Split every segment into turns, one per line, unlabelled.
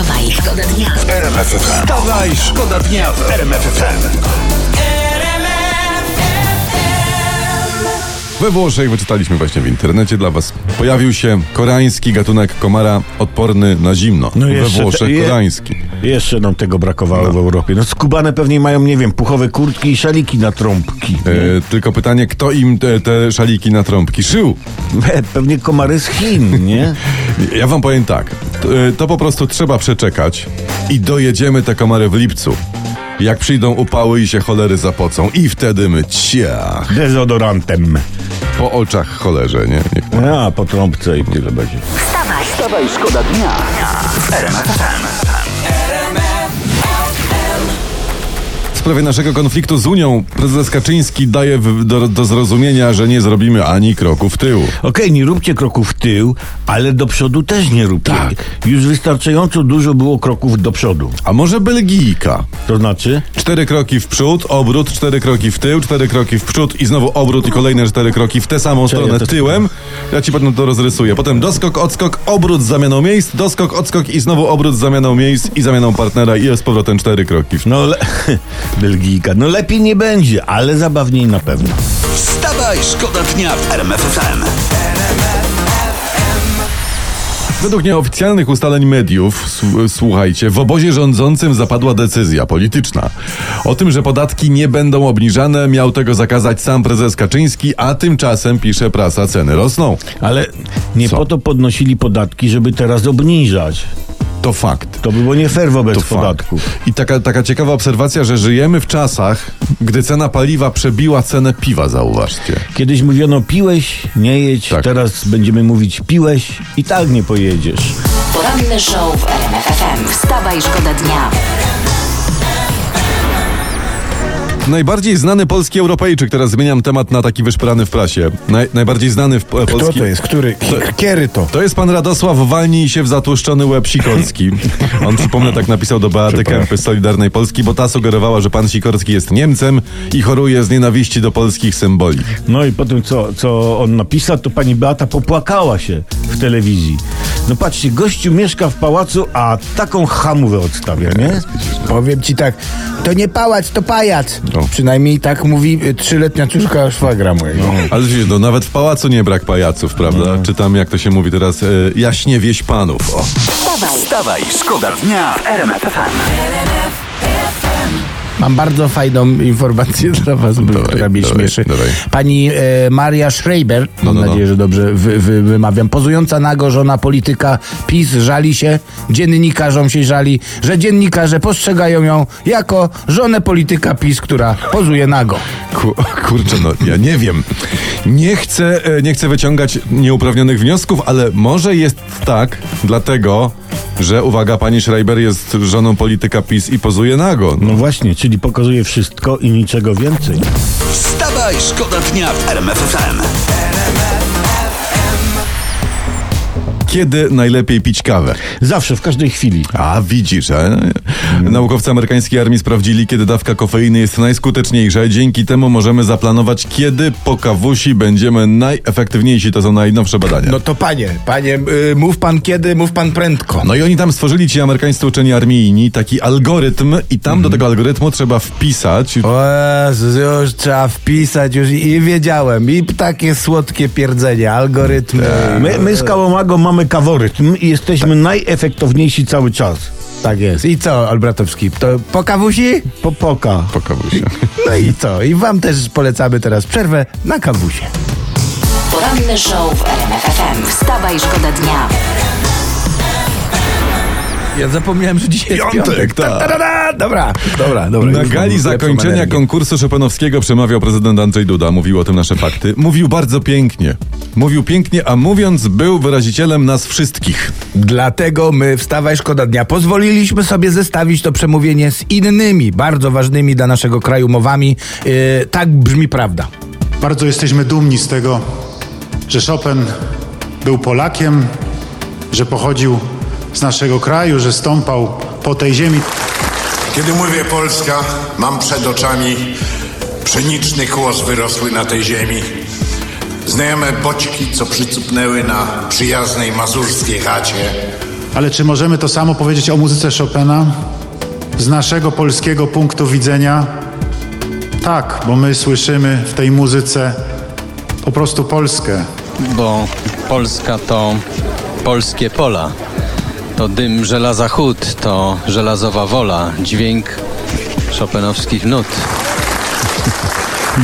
Wstawaj, szkoda dnia.
Wstawaj, szkoda dnia w RMF FM.
We Włoszech wyczytaliśmy właśnie w internecie dla was. Pojawił się koreański gatunek komara odporny na zimno.
No
We
jeszcze
Włoszech
te- je-
koreański.
Jeszcze nam tego brakowało w Europie. No skubane pewnie mają, nie wiem, puchowe kurtki i szaliki na trąbki.
E, tylko pytanie, kto im te, te szaliki na trąbki szył?
E, Pewnie komary z Chin, nie?
Ja wam powiem tak, to, e, to po prostu trzeba przeczekać i dojedziemy te komary w lipcu. Jak przyjdą upały i się cholery zapocą i wtedy my ciach,
Dezodorantem.
po oczach cholerze, nie? Niech
A, po trąbce i tyle będzie.
Wstawaj,
Wstawaj, szkoda dnia w RMF FM.
W sprawie naszego konfliktu z Unią prezes Kaczyński daje w, do, do zrozumienia, że nie zrobimy ani kroku w tył.
Okej, nie róbcie kroków w tył, ale do przodu też nie róbcie.
Tak.
Już wystarczająco dużo było kroków do przodu.
A może Belgijka?
To znaczy?
Cztery kroki w przód, obrót, cztery kroki w tył, cztery kroki w przód i znowu obrót i kolejne cztery kroki w tę samą
Czekaj,
stronę
ja to-
tyłem. Ja ci potem to rozrysuję. Potem doskok, odskok, obrót z zamianą miejsc, doskok, odskok i znowu obrót z zamianą miejsc i zamianą partnera i jest z powrotem cztery kroki. w-
No, le... Belgijka. No lepiej nie będzie, ale zabawniej na pewno.
Wstawaj, szkoda dnia w RMF FM.
Według nieoficjalnych ustaleń mediów, słuchajcie, w obozie rządzącym zapadła decyzja polityczna. O tym, że podatki nie będą obniżane, miał tego zakazać sam prezes Kaczyński, a tymczasem, pisze prasa, ceny rosną.
Ale nie
Co?
po to podnosili podatki, żeby teraz obniżać.
To fakt.
To by było nie fair wobec
To fakt.
podatków.
I taka, taka ciekawa obserwacja, że żyjemy w czasach, gdy cena paliwa przebiła cenę piwa, zauważcie.
Kiedyś mówiono piłeś, nie jedź,
Tak.
teraz będziemy mówić piłeś i tak nie pojedziesz.
poranny show w RMF FM. Wstawaj, szkoda dnia.
Najbardziej znany polski Europejczyk, teraz zmieniam temat na taki wyszperany w prasie. Naj, najbardziej znany w
Kto
polski...
to jest? Który? Kiery to?
To jest pan Radosław Walnij się w zatłuszczony łeb Sikorski. On, przypomnę, tak napisał do Beaty Kępy z Solidarnej Polski, bo ta sugerowała, że pan Sikorski jest Niemcem i choruje z nienawiści do polskich symboli.
No i po tym, co, co on napisał, to pani Beata popłakała się w telewizji. No patrzcie, gościu mieszka w pałacu, a taką hamówę odstawia, nie?
Powiem ci tak, to nie pałac, to pajac.
No.
Przynajmniej tak mówi y, trzyletnia córka szwagra mojego.
Ale wiesz, no, nawet w pałacu nie brak pajaców, prawda? Czytam, jak to się mówi teraz, e, jaśnie wieś panów. O.
Wstawaj,
Wstawaj, szkoda dnia w RMF FM.
Mam bardzo fajną informację dla was,
Dawaj,
która mnie
dawaj,
śmieszy.
dawaj.
Pani e, Maria Schreiber, mam
no, no.
nadzieję, że dobrze wy, wy, wymawiam, pozująca nago żona polityka PiS żali się, dziennikarzom się żali, że dziennikarze postrzegają ją jako żonę polityka PiS, która pozuje nago.
Ku, kurczę, no ja nie wiem. Nie chcę, e, nie chcę wyciągać nieuprawnionych wniosków, ale może jest tak, dlatego, że uwaga, pani Schreiber jest żoną polityka PiS i pozuje nago.
No właśnie, czyli pokazuje wszystko i niczego więcej.
Wstawaj, szkoda dnia w RMF
Kiedy najlepiej pić kawę?
Zawsze, w każdej chwili.
A widzisz, e? naukowcy amerykańskiej armii sprawdzili, kiedy dawka kofeiny jest najskuteczniejsza. Dzięki temu możemy zaplanować, kiedy po kawusi będziemy najefektywniejsi. To są najnowsze badania.
No to panie, panie, y, mów pan kiedy, mów pan prędko.
No i oni tam stworzyli ci amerykańscy uczeni armijni taki algorytm i tam do tego algorytmu trzeba wpisać.
O Jezus, już trzeba wpisać już i, i wiedziałem. I takie słodkie pierdzenie, algorytmy.
My, my z Kałomago mamy kaworytm i jesteśmy najefektowniejsi cały czas.
Tak jest. I co, Olbratowski? To po kawusi?
Po poka.
Po kawusie.
No i co? I wam też polecamy teraz przerwę na kawusie.
poranny show w RMF FM. Wstawaj, szkoda dnia.
Ja zapomniałem, że dzisiaj jest
Piątek,
piątek.
tak.
Ta, ta, ta, ta. Dobra, dobra, dobra.
Na gali zakończenia
energię.
konkursu Szopenowskiego przemawiał prezydent Andrzej Duda. Mówił o tym nasze fakty. Mówił bardzo pięknie. Mówił pięknie, a mówiąc był wyrazicielem nas wszystkich.
Dlatego my, Wstawaj Szkoda Dnia, pozwoliliśmy sobie zestawić to przemówienie z innymi, bardzo ważnymi dla naszego kraju mowami. Yy, tak brzmi prawda.
Bardzo jesteśmy dumni z tego, że Chopin był Polakiem, że pochodził z naszego kraju, że stąpał po tej ziemi.
Kiedy mówię Polska, mam przed oczami pszeniczny kłos wyrosły na tej ziemi. Znajome boćki, co przycupnęły na przyjaznej mazurskiej chacie.
Ale czy możemy to samo powiedzieć o muzyce Chopina? Z naszego polskiego punktu widzenia? Tak, bo my słyszymy w tej muzyce po prostu Polskę.
bo Polska to polskie pola. To dym żelaza chód, to żelazowa wola, dźwięk szopenowskich nut.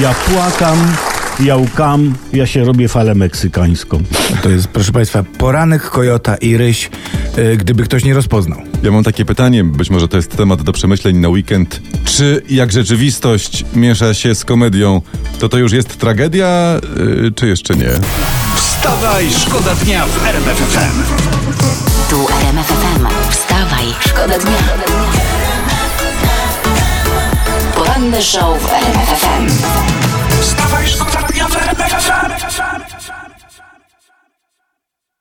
Ja płakam, ja łkam, ja się robię falę meksykańską.
To jest, proszę Państwa, poranek Kojota i Ryś, yy, gdyby ktoś nie rozpoznał.
Ja mam takie pytanie, być może to jest temat do przemyśleń na weekend. Czy jak rzeczywistość miesza się z komedią, to to już jest tragedia, yy, czy jeszcze nie?
Wstawaj, szkoda dnia w RMF
szkoda dnia. Poranny show w RMF FM.
Wstawaj, szkoda dnia w RMF FM.